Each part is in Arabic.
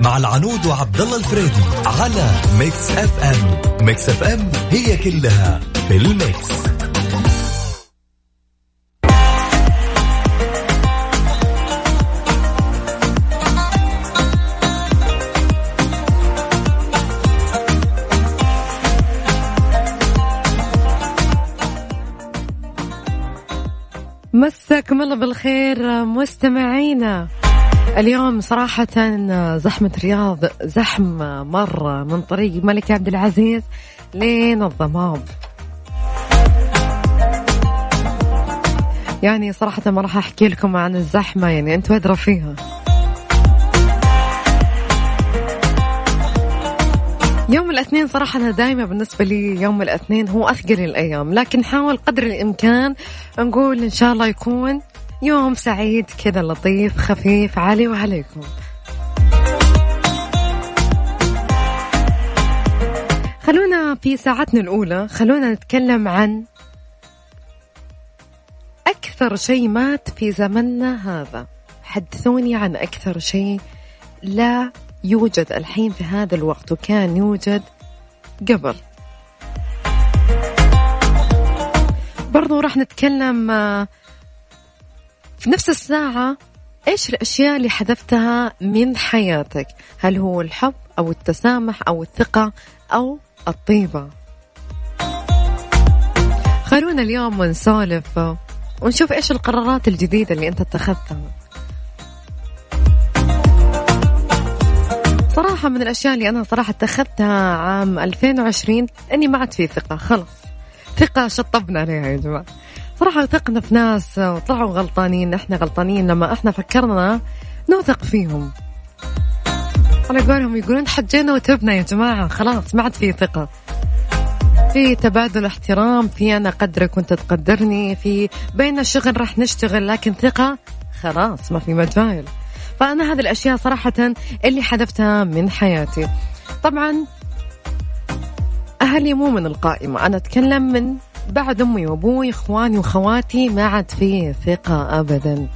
مع العنود وعبد الله الفريدي على Mix FM. Mix FM هي كلها في ال mix. مساكم الله بالخير مستمعينا. اليوم صراحة زحمة الرياض زحمة مرة من طريق الملك عبد العزيز لين الضباب يعني صراحة ما راح أحكي لكم عن الزحمة يعني أنتوا أدرى فيها يوم الاثنين صراحة أنا دائما بالنسبة لي يوم الاثنين هو أثقل الأيام لكن حاول قدر الإمكان نقول إن شاء الله يكون يوم سعيد كذا لطيف خفيف علي وعليكم. خلونا في ساعتنا الأولى خلونا نتكلم عن أكثر شيء مات في زمننا هذا. حدثوني عن أكثر شيء لا يوجد الحين في هذا الوقت وكان يوجد قبل. برضو راح نتكلم آه، في نفس الساعة إيش الأشياء اللي حذفتها من حياتك؟ هل هو الحب أو التسامح أو الثقة أو الطيبة؟ خلونا اليوم نسولف ونشوف إيش القرارات الجديدة اللي أنت اتخذتها. صراحة من الأشياء اللي أنا صراحة اتخذتها عام 2020 إني ما عاد في ثقة خلاص. ثقة شطبنا عليها يا جماعة. صراحة وثقنا في ناس وطلعوا غلطانين إحنا غلطانين. لما إحنا فكرنا نوثق فيهم. على قولهم يقولون حجينا وتبنا يا جماعة. خلاص ما عاد في ثقة. في تبادل احترام في أنا قدرك وأنت تقدرني في بين الشغل راح نشتغل لكن ثقة خلاص ما في مجال. فأنا هذه الأشياء صراحة اللي حذفتها من حياتي. طبعا أهلي مو من القائمة. أنا أتكلم من بعد أمي وأبوي إخواني وخواتي ما عاد في ثقة ابدا.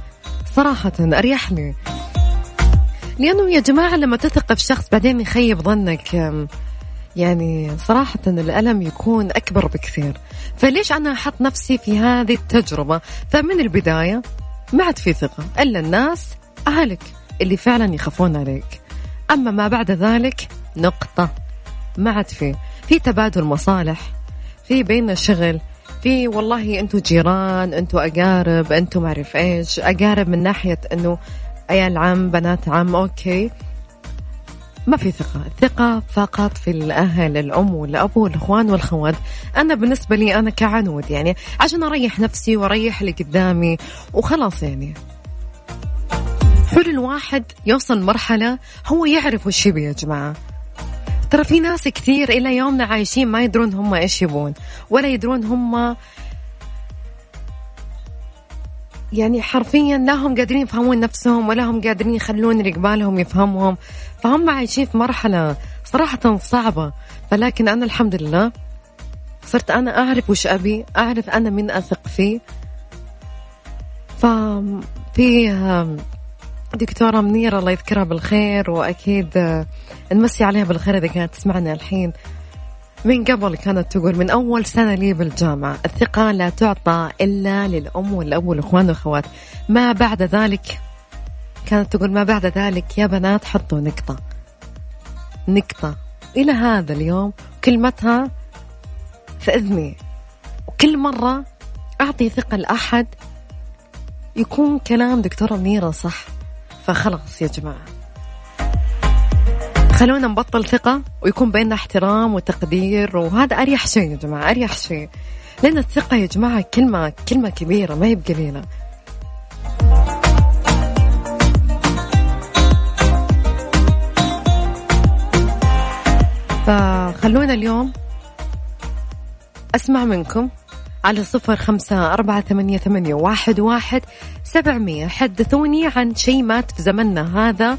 صراحة اريح لي لأنه يا جماعة لما تثق في شخص بعدين يخيب ظنك يعني صراحة الألم يكون أكبر بكثير. فليش أنا أحط نفسي في هذه التجربة؟ فمن البداية ما عاد في ثقة إلا الناس أهلك اللي فعلا يخافون عليك. أما ما بعد ذلك نقطة. ما عاد في. في تبادل مصالح في بيننا شغل في والله أنتم جيران أنتم أقارب أنتم ما اعرف إيش أقارب من ناحية إنه عيال عم بنات عم أوكي. ما في ثقة الثقة فقط في الأهل الأم والأب والأخوان والخوات أنا بالنسبة لي أنا كعنود يعني عشان أريح نفسي وأريح اللي قدامي وخلاص يعني. حلو الواحد يوصل مرحلة هو يعرف وش يبي يا جماعة. ترى في ناس كثير إلى يومنا عايشين ما يدرون هم إيش يبون ولا يدرون هم يعني حرفيا لا هم قادرين يفهمون نفسهم ولا هم قادرين يخلون اللي قبالهم يفهمهم. فهم عايشين في مرحلة صراحة صعبة. فلكن أنا الحمد لله صرت أنا أعرف وش أبي أعرف أنا من أثق فيه. ففي دكتورة منيرة الله يذكرها بالخير وأكيد آه، نمسي عليها بالخير إذا كانت تسمعنا الحين. من قبل كانت تقول من أول سنة لي بالجامعة الثقة لا تعطى إلا للأم والأب والأخوان والأخوات. ما بعد ذلك؟ كانت تقول ما بعد ذلك يا بنات حطوا نقطة. نقطة. إلى هذا اليوم كلمتها في إذني وكل مرة أعطي ثقة لأحد يكون كلام دكتورة منيرة صح. فخلاص يا جماعة. خلونا نبطل ثقة ويكون بيننا احترام وتقدير وهذا أريح شيء يا جماعة أريح شيء. لأن الثقة يا جماعة كلمة كلمة كبيرة ما هي بقليلة فخلونا اليوم أسمع منكم على صفر خمسة أربعة ثمانية, ثمانية واحد, واحد سبعمية. حدثوني عن شيء مات في زمننا هذا.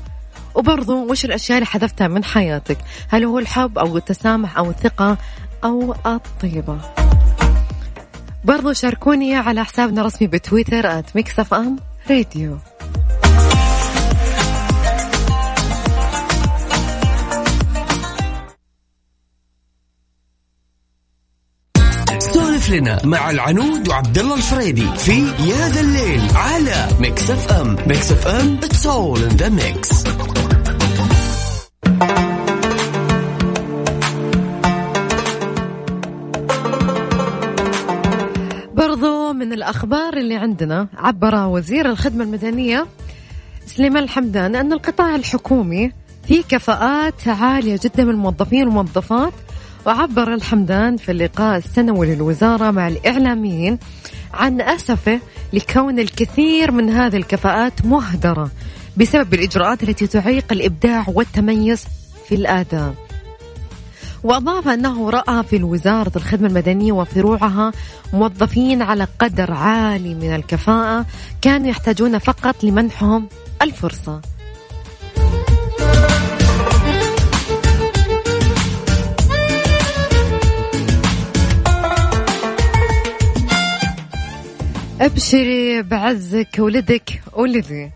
وبرضو وش الأشياء اللي حذفتها من حياتك؟ هل هو الحب أو التسامح أو الثقة أو الطيبة؟ برضو شاركوني على حسابنا الرسمي بتويتر at Mix Radio سولف لنا مع العنود وعبد الله الفريدي في يا ذا الليل على Mix FM Mix FM it's all in the mix برضو من الأخبار اللي عندنا عبر وزير الخدمة المدنية سليمان الحمدان أن القطاع الحكومي فيه كفاءات عالية جدا من الموظفين والموظفات وعبر الحمدان في اللقاء السنوي للوزارة مع الإعلاميين عن أسفه لكون الكثير من هذه الكفاءات مهدرة بسبب الإجراءات التي تعيق الإبداع والتميز في الآداء وأضاف أنه رأى في وزارة الخدمة المدنية وفروعها موظفين على قدر عالي من الكفاءة كانوا يحتاجون فقط لمنحهم الفرصة. أبشري بعزك ولدك ولدي.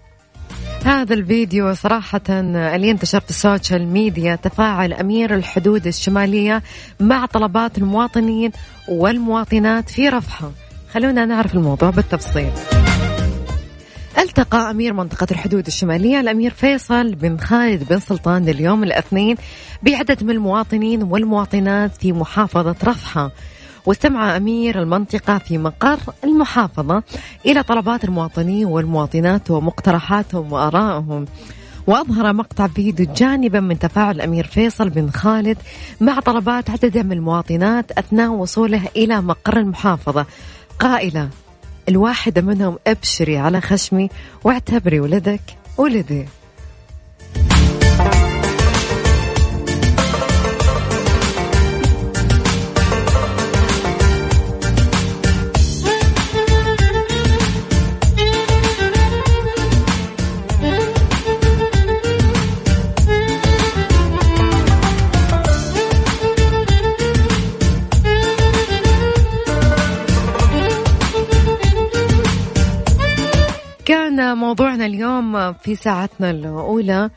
هذا الفيديو صراحة اللي انتشر في ال social media تفاعل أمير الحدود الشمالية مع طلبات المواطنين والمواطنات في رفحة. خلونا نعرف الموضوع بالتفصيل. التقى أمير منطقة الحدود الشمالية الأمير فيصل بن خالد بن سلطان اليوم الاثنين بعدد من المواطنين والمواطنات في محافظة رفحة. واستمع أمير المنطقة في مقر المحافظة إلى طلبات المواطنين والمواطنات ومقترحاتهم وآرائهم. وأظهر مقطع فيديو جانبا من تفاعل الأمير فيصل بن خالد مع طلبات عدد من المواطنات أثناء وصوله إلى مقر المحافظة. قائلة الواحدة منهم أبشري على خشمي واعتبري ولدك ولدي. موضوعنا اليوم في ساعتنا الأولى.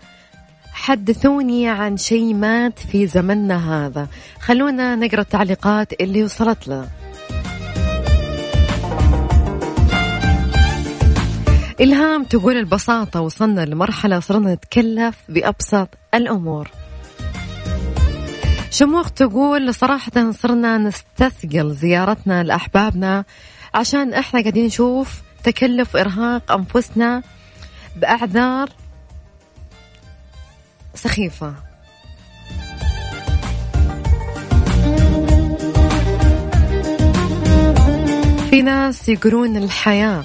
حدثوني عن شيء مات في زمننا هذا. خلونا نقرأ التعليقات اللي وصلت لنا إلهام تقول البساطة وصلنا لمرحلة صرنا نتكلف بأبسط الأمور. شموخ تقول صراحة صرنا نستثقل زيارتنا لأحبابنا عشان إحنا قاعدين نشوف تكلف إرهاق أنفسنا بأعذار سخيفة. في ناس يقولون الحياة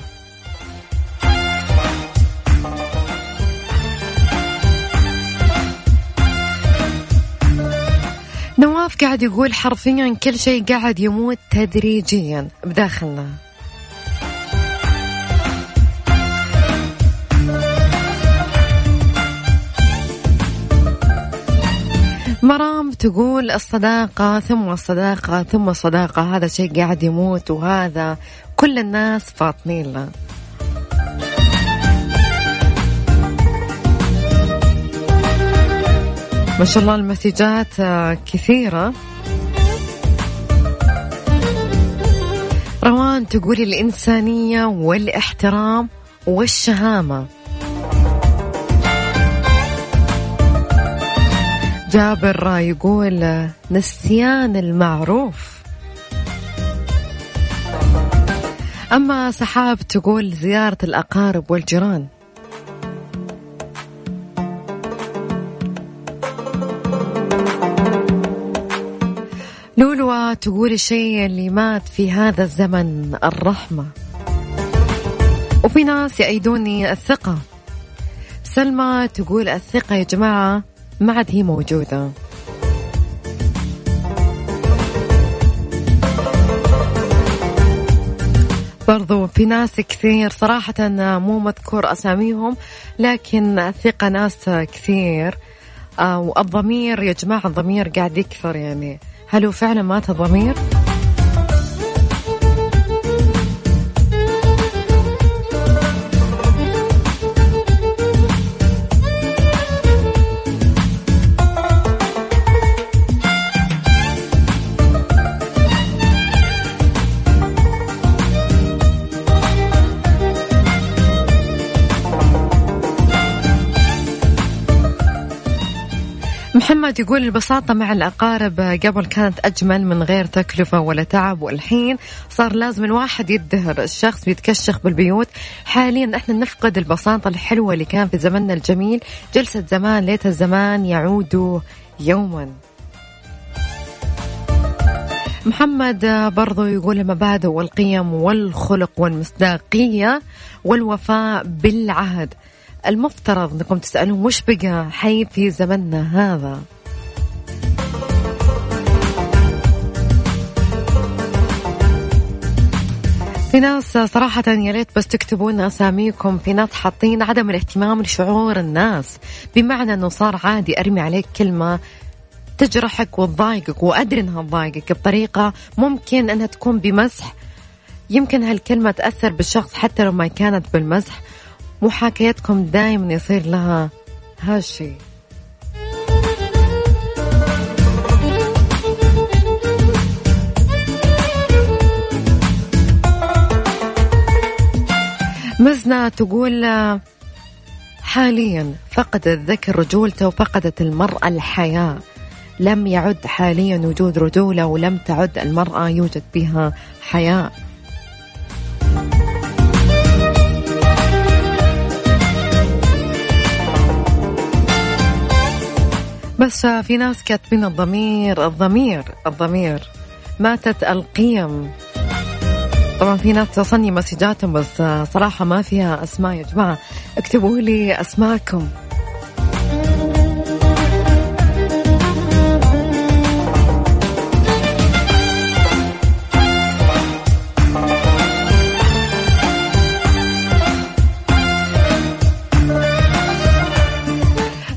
نواف قاعد يقول حرفيا كل شيء قاعد يموت تدريجيا بداخلنا. مرام تقول الصداقة ثم الصداقة ثم الصداقة هذا شيء قاعد يموت وهذا كل الناس فاطنين له. ما شاء الله المسجات كثيرة. روان تقول الإنسانية والإحترام والشهامة. جابر يقول نسيان المعروف. أما سحاب تقول زيارة الأقارب والجيران. لولوى تقول الشيء اللي مات في هذا الزمن الرحمة. وفي ناس يأيدوني الثقة. سلمى تقول الثقة يا جماعة ما عاد هي موجودة. برضو في ناس كثير صراحة مو مذكور أساميهم لكن الثقة ناس كثير. آه والضمير يا جماعة الضمير قاعد يكثر يعني. هل هو فعلا مات الضمير؟ محمد يقول البساطة مع الأقارب قبل كانت أجمل من غير تكلفة ولا تعب والحين صار لازم الواحد يدهر. الشخص بيتكشخ بالبيوت. حاليا إحنا نفقد البساطة الحلوة اللي كان في زمننا الجميل. جلسة زمان ليت الزمان يعود يوما. محمد برضو يقول المبادئ والقيم والخلق والمصداقية والوفاء بالعهد. المفترض أنكم تسألون وش بقى حي في زمننا هذا؟ في ناس صراحة يا ريت بس تكتبون أساميكم في ناس حاطين عدم الاهتمام لشعور الناس. بمعنى أنه صار عادي أرمي عليك كلمة تجرحك وتضايقك وأدري أنها تضايقك بطريقة ممكن أنها تكون بمزح. يمكن هالكلمة تأثر بالشخص حتى لو ما كانت بالمزح. محاكيتكم دائما يصير لها هالشي. مزنة تقول حاليا فقد الذكر رجولته وفقدت المرأة الحياة. لم يعد حاليا وجود رجولة ولم تعد المرأة يوجد بها حياة. بس في ناس كاتبين الضمير الضمير الضمير. ماتت القيم. طبعا في ناس توصلني مسجاتهم بس صراحة ما فيها أسماء يا جماعة. اكتبوا لي أسماءكم.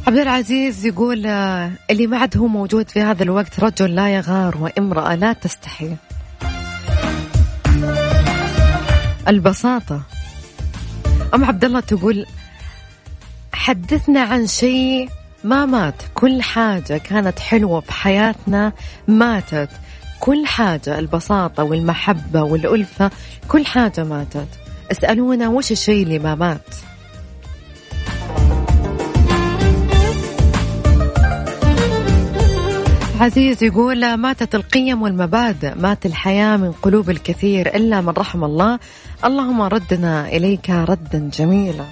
عبد العزيز يقول آه، اللي ما عاد هو موجود في هذا الوقت رجل لا يغار وامرأة لا تستحي. البساطة. أم عبد الله تقول حدثنا عن شيء ما مات. كل حاجة كانت حلوة بحياتنا ماتت. كل حاجة البساطة والمحبة والألفة كل حاجة ماتت. اسألونا وش الشيء اللي ما مات؟ عزيز يقول ماتت القيم والمبادئ مات الحياة من قلوب الكثير إلا من رحم الله. اللهم ردنا إليك ردا جميلا.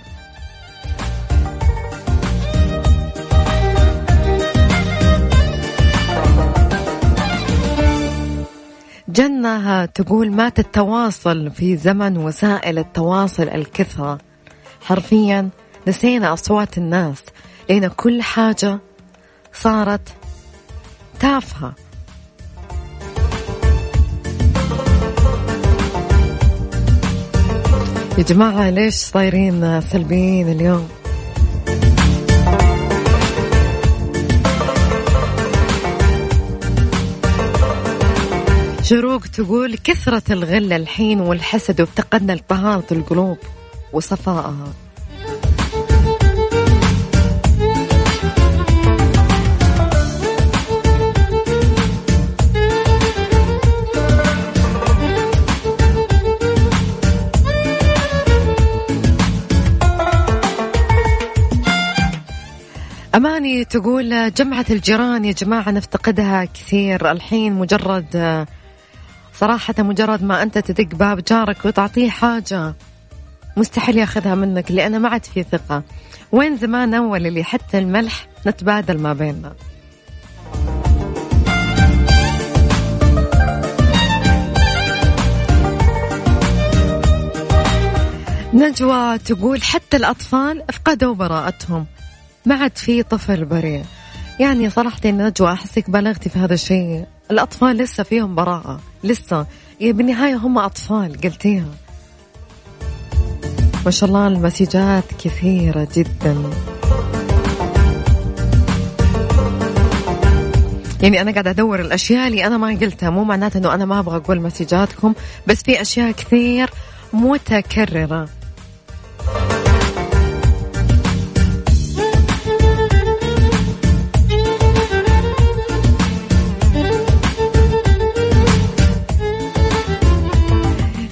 جنة تقول مات التواصل في زمن وسائل التواصل الكثرة. حرفيا نسينا أصوات الناس لأن كل حاجة صارت تافهة. يا جماعة ليش صايرين سلبيين اليوم؟ شروق تقول كثرة الغل الحين والحسد وافتقدنا طهارة القلوب وصفائها أماني تقول جمعة الجيران يا جماعة نفتقدها كثير. الحين مجرد صراحة مجرد ما أنت تدق باب جارك وتعطيه حاجة مستحيل ياخذها منك لأنه ما عاد في ثقة. وين زمان أول اللي حتى الملح نتبادل ما بيننا؟ نجوى تقول حتى الأطفال أفقدوا براءتهم. ما عاد في طفل بريء. يعني صراحة نجوى أحسك بلغتي في هذا الشيء. الأطفال لسه فيهم براءة. لسه. يعني بالنهاية هم أطفال قلتيها. ما شاء الله المسجات كثيرة جدا. يعني أنا قاعدة أدور الأشياء اللي أنا ما قلتها. مو معناته أنه أنا ما أبغى أقول مسجاتكم بس في أشياء كثير متكررة.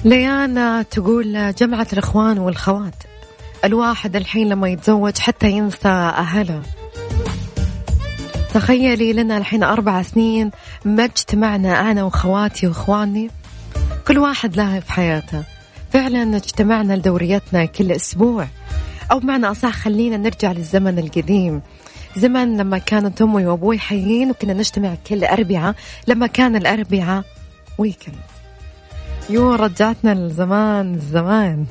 ليانا تقول جمعة الإخوان والخوات. الواحد الحين لما يتزوج حتى ينسى أهله. تخيلي لنا الحين أربع سنين ما اجتمعنا أنا وخواتي وإخواني. كل واحد له في حياته. فعلا اجتمعنا لدورياتنا كل أسبوع. أو بمعنى أصح خلينا نرجع للزمن القديم. زمن لما كانت أمي وأبوي حيين وكنا نجتمع كل أربعة لما كان الأربعة ويكند يو رجعتنا لزمان زمان.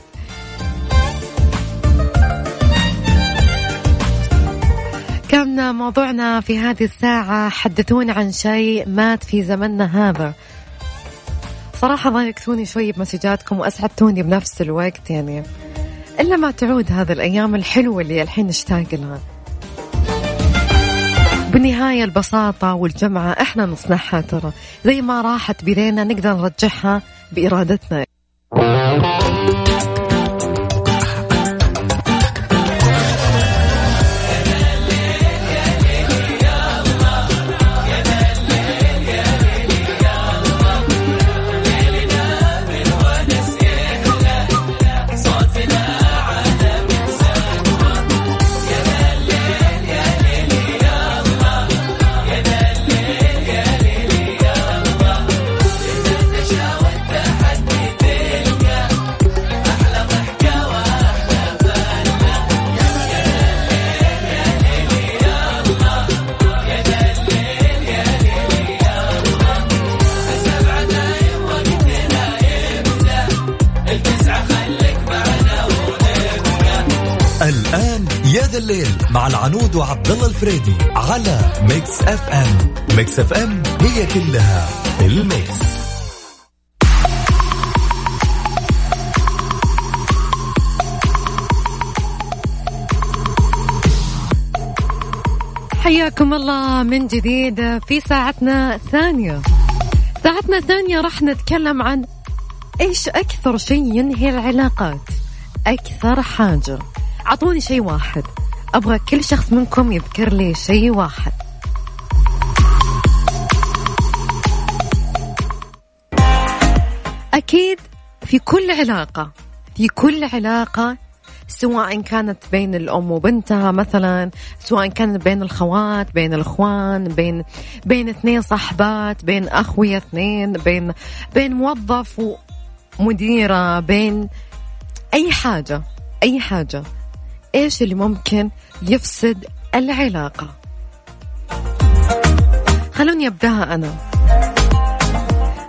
كان موضوعنا في هذه الساعة حدثوني عن شيء مات في زمننا هذا. صراحة ضايقتوني شوي بمسجاتكم وأسعدتوني بنفس الوقت يعني. إلا ما تعود هذه الأيام الحلوة اللي الحين نشتاق لها. بالنهاية البساطة والجمعة إحنا نصنعها ترى. زي ما راحت بيدينا نقدر نرجعها بإرادتنا. مع العنود وعبد الله الفريدي على Mix FM. Mix FM هي كلها ال mix. حياكم الله من جديد في ساعتنا الثانية. ساعتنا الثانية راح نتكلم عن إيش أكثر شيء ينهي العلاقات. أكثر حاجة. أعطوني شيء واحد. أبغى كل شخص منكم يذكر لي شيء واحد. أكيد في كل علاقة في كل علاقة سواء كانت بين الأم وبنتها مثلا سواء كانت بين الخوات بين الأخوان بين بين اثنين صحبات بين أخويا اثنين بين بين موظف ومديرة بين أي حاجة أي حاجة. إيش اللي ممكن يفسد العلاقة؟ خلوني أبدأها أنا.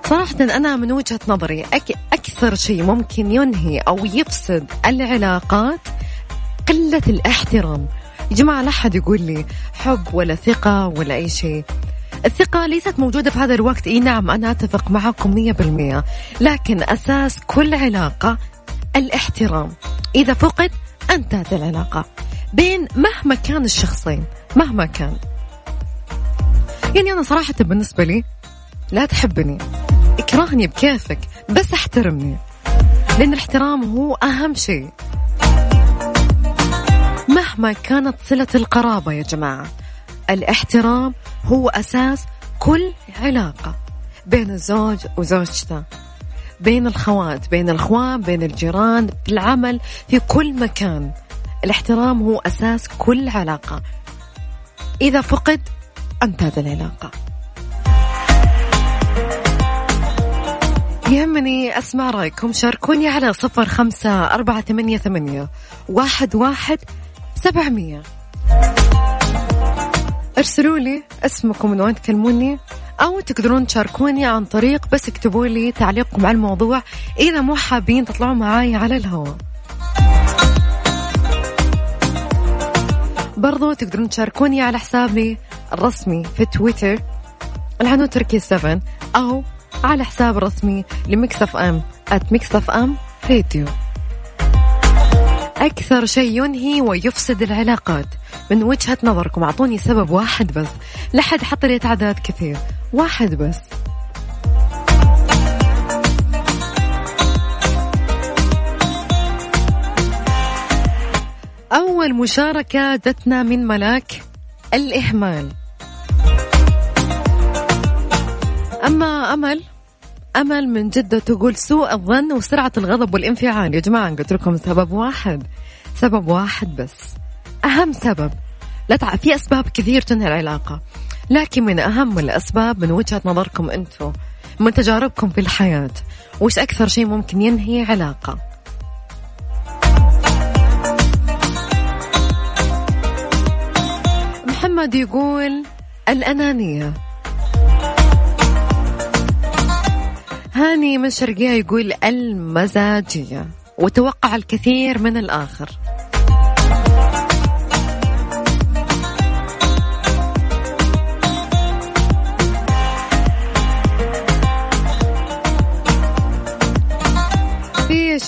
صراحة أنا من وجهة نظري أك أكثر شيء ممكن ينهي أو يفسد العلاقات قلة الاحترام. يا جماعة لا أحد يقول لي حب ولا ثقة ولا أي شيء. الثقة ليست موجودة في هذا الوقت. إي نعم أنا أتفق معكم مية بالمية. لكن أساس كل علاقة الاحترام. إذا فقد انتهت العلاقة بين مهما كان الشخصين مهما كان. يعني أنا صراحة بالنسبة لي لا تحبني اكرهني بكيفك بس احترمني لأن الاحترام هو أهم شيء. مهما كانت صلة القرابة يا جماعة الاحترام هو أساس كل علاقة بين الزوج وزوجته. بين الخوات بين الأخوان بين الجيران في العمل في كل مكان. الاحترام هو أساس كل علاقة. إذا فقد انتهت العلاقة. يهمني أسمع رأيكم. شاركوني على صفر خمسة أربعة ثمانية ثمانية واحد واحد سبعمية. ارسلوا لي اسمكم من وين تكلموني. أو تقدرون تشاركوني عن طريق بس اكتبوا لي تعليقكم على الموضوع إذا مو حابين تطلعوا معاي على الهواء. برضو تقدرون تشاركوني على حسابي الرسمي في تويتر العنو تركي 7 أو على حساب الرسمي لمكسف أم at مكسف أم راديو. أكثر شيء ينهي ويفسد العلاقات. من وجهة نظركم أعطوني سبب واحد بس. لحد حط لي تعداد كثير. واحد بس. أول مشاركة جتنا من ملاك الإهمال. أما أمل أمل من جدة تقول سوء الظن وسرعة الغضب والانفعال. يا جماعة قلت لكم سبب واحد. سبب واحد بس. أهم سبب لا تع... في أسباب كثير تنهي العلاقة لكن من أهم الأسباب من وجهة نظركم أنتم من تجاربكم في الحياة وش أكثر شيء ممكن ينهي علاقة؟ محمد يقول الأنانية. هاني من شرقية يقول المزاجية وتوقع الكثير من الآخر.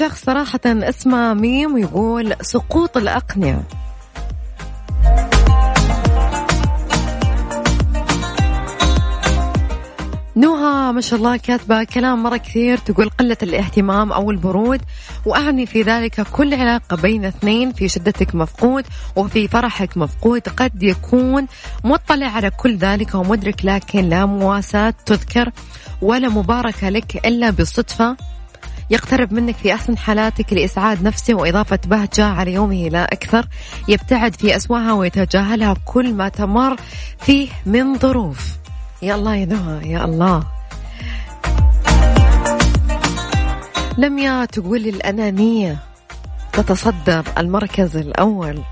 شخص صراحة اسمه ميم ويقول سقوط الأقنعة. نوها ما شاء الله كاتبة كلام مرة كثير تقول قلة الاهتمام أو البرود وأعني في ذلك كل علاقة بين اثنين في شدتك مفقود وفي فرحك مفقود قد يكون مطلع على كل ذلك ومدرك لكن لا مواساة تذكر ولا مباركة لك إلا بالصدفة. يقترب منك في أحسن حالاتك لإسعاد نفسه وإضافة بهجة على يومه لا أكثر. يبتعد في أسواها ويتجاهلها كل ما تمر فيه من ظروف. يا الله يا نهى يا الله. لميا تقول الأنانية تتصدر المركز الأول.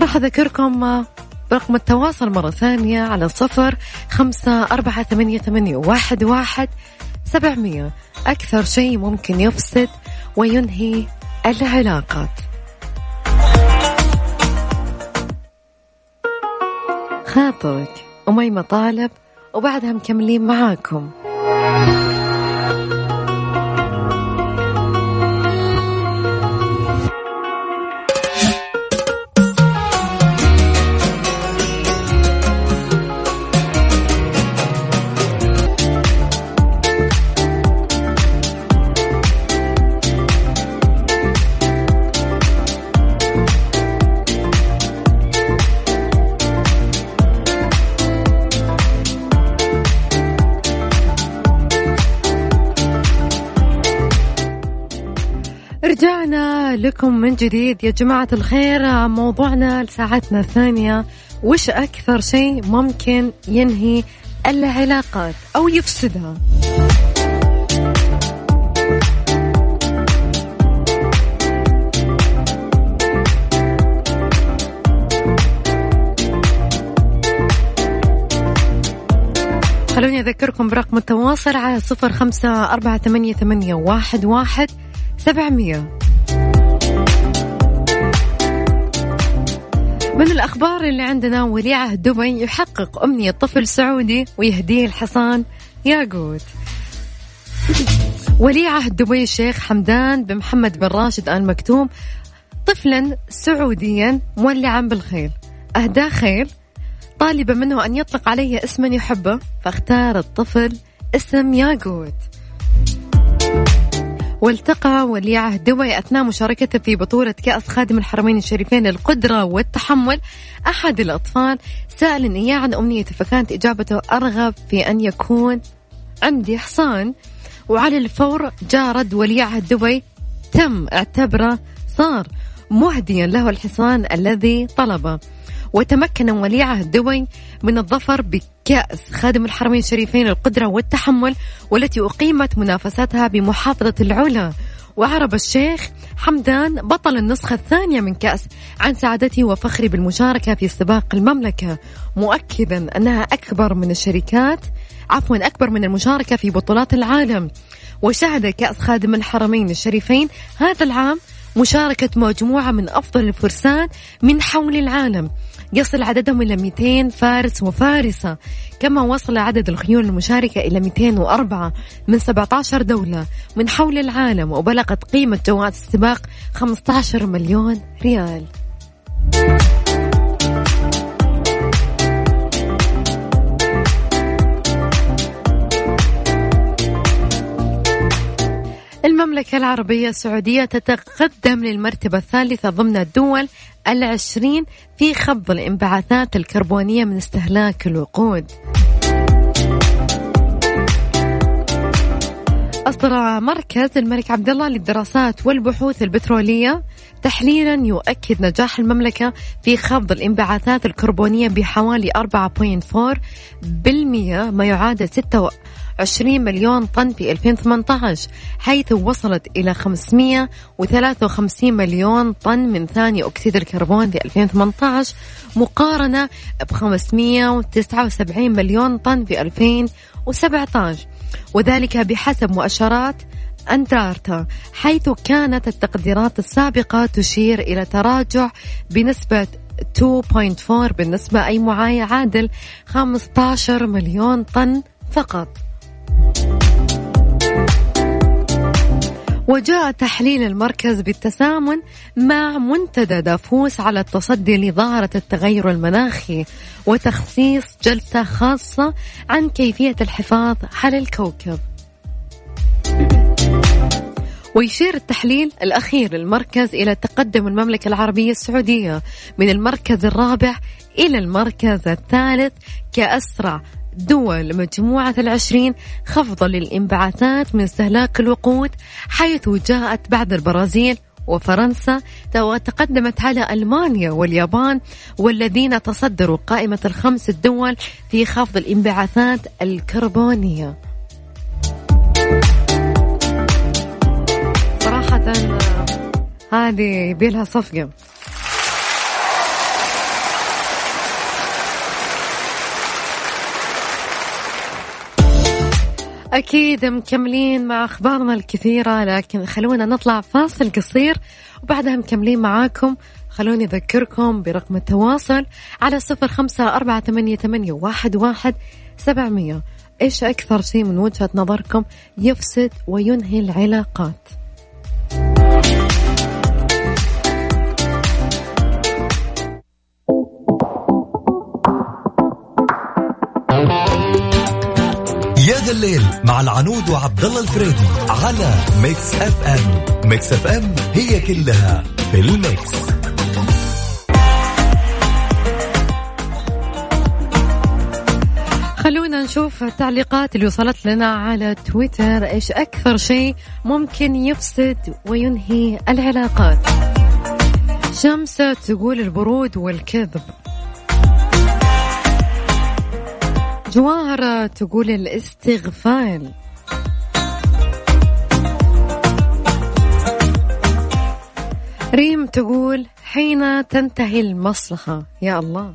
راح أذكركم برقم التواصل مرة ثانية على صفر خمسة أربعة ثمانية, ثمانية واحد, واحد سبعمية. أكثر شيء ممكن يفسد وينهي العلاقات. خاطرك أميمة طالب وبعدها مكملين معاكم. رجعنا لكم من جديد. يا جماعة الخير موضوعنا لساعتنا الثانية وش أكثر شيء ممكن ينهي العلاقات أو يفسدها؟ خلوني أذكركم برقم التواصل على صفر خمسة أربعة ثمانية, واحد, واحد سبعمية. من الأخبار اللي عندنا ولي عهد دبي يحقق أمنية طفل سعودي ويهديه الحصان. ياقوت ولي عهد دبي الشيخ حمدان بن محمد بن راشد آل مكتوم طفلا سعوديا مولعا بالخيل. أهداه خيل طالبة منه أن يطلق عليه اسما يحبه فاختار الطفل اسم ياقوت. والتقى ولي عهد دبي أثناء مشاركته في بطولة كأس خادم الحرمين الشريفين للقدرة والتحمل. أحد الأطفال سأل إياه عن أمنيته فكانت إجابته أرغب في أن يكون عندي حصان. وعلى الفور جاء رد ولي عهد دبي تم اعتبره صار مهديا له الحصان الذي طلبه. وتمكن ولي عهد دبي من الظفر بكأس خادم الحرمين الشريفين القدرة والتحمل والتي أقيمت منافستها بمحافظة العلا. وعرب الشيخ حمدان بطل النسخة الثانية من كأس عن سعادته وفخري بالمشاركة في سباق المملكة مؤكدا أنها أكبر من الشركات عفوا أكبر من المشاركة في بطولات العالم. وشهد كأس خادم الحرمين الشريفين هذا العام مشاركة مجموعة من أفضل الفرسان من حول العالم. يصل عددهم إلى 200 فارس وفارسة كما وصل عدد الخيول المشاركة إلى 204 من 17 دولة. من حول العالم وبلغت قيمة جوائز السباق 15 مليون ريال. المملكة العربية السعودية تتقدم للمرتبة الثالثة ضمن الدول العشرين في خفض الانبعاثات الكربونية من استهلاك الوقود. أصدر مركز الملك عبد الله للدراسات والبحوث البترولية تحليلا يؤكد نجاح المملكة في خفض الانبعاثات الكربونية بحوالي 4.4 بالمئة ما يعادل 26 مليون طن في 2018 حيث وصلت إلى 553 مليون طن من ثاني أكسيد الكربون في 2018 مقارنة ب 579 مليون طن في 2017 وذلك بحسب مؤشرات أندارتا حيث كانت التقديرات السابقة تشير إلى تراجع بنسبة 2.4 بالنسبة أي معايا عادل 15 مليون طن فقط. وجاء تحليل المركز بالتسامن مع منتدى دافوس على التصدي لظاهرة التغير المناخي وتخصيص جلسة خاصة عن كيفية الحفاظ على الكوكب. ويشير التحليل الأخير للمركز إلى تقدم المملكة العربية السعودية من المركز الرابع إلى المركز الثالث كأسرع دول مجموعة العشرين خفضا للانبعاثات من استهلاك الوقود حيث جاءت بعد البرازيل وفرنسا وتقدمت على ألمانيا واليابان والذين تصدروا قائمة الخمس الدول في خفض الانبعاثات الكربونية. صراحة هذه بيلها صفقة. أكيد مكملين مع أخبارنا الكثيرة لكن خلونا نطلع فاصل قصير وبعدها مكملين معاكم. خلوني أذكركم برقم التواصل على صفر خمسة أربعة ثمانية, ثمانية واحد, واحد سبعمية. إيش أكثر شيء من وجهة نظركم يفسد وينهي العلاقات؟ الليل مع العنود وعبد الله الفريدي على Mix FM Mix FM هي كلها في ال mix. خلونا نشوف التعليقات اللي وصلت لنا على تويتر. إيش أكثر شيء ممكن يفسد وينهي العلاقات؟ شمس تقول البرود والكذب. جواهرة تقول الاستغفال ريم تقول حين تنتهي المصلحة يا الله.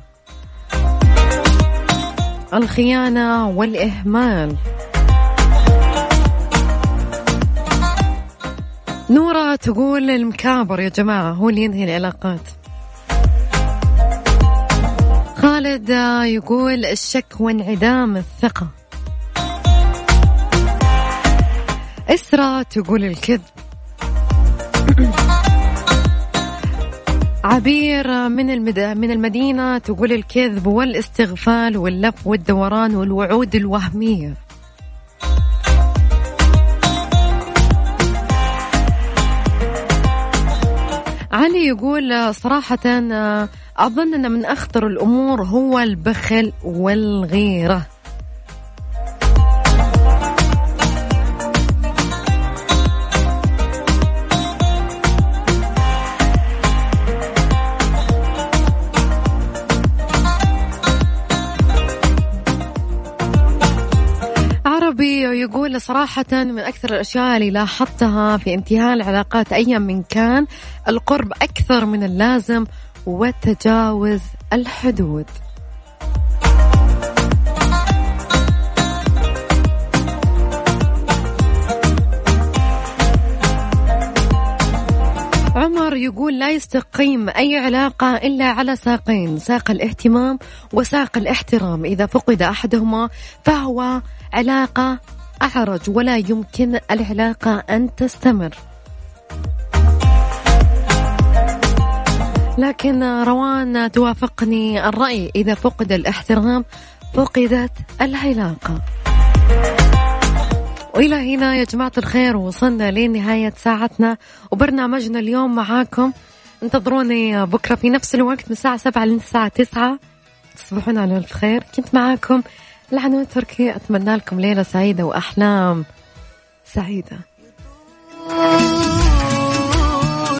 الخيانة والإهمال. نورة تقول المكابر يا جماعة هو اللي ينهي العلاقات. خالد يقول الشك وانعدام الثقة. إسرة تقول الكذب. عبير من المد... من المدينة تقول الكذب والإستغفال واللف والدوران والوعود الوهمية. علي يقول صراحة أظن أن من أخطر الأمور هو البخل والغيرة. يقول صراحة من أكثر الأشياء اللي لاحظتها في انتهاء العلاقات أيا من كان القرب أكثر من اللازم وتجاوز الحدود. عمر يقول لا يستقيم أي علاقة إلا على ساقين ساق الاهتمام وساق الاحترام. إذا فقد أحدهما فهو علاقة أعرج ولا يمكن العلاقة أن تستمر. لكن روان توافقني الرأي إذا فقد الاحترام فقدت العلاقة وإلى هنا يا جماعة الخير وصلنا لنهاية ساعتنا. وبرنامجنا اليوم معاكم. انتظروني بكرة في نفس الوقت من الساعة سبعة للساعة تسعة. تصبحون على الف خير. كنت معاكم العنوان التركي أتمنى لكم ليلة سعيدة وأحلام سعيدة.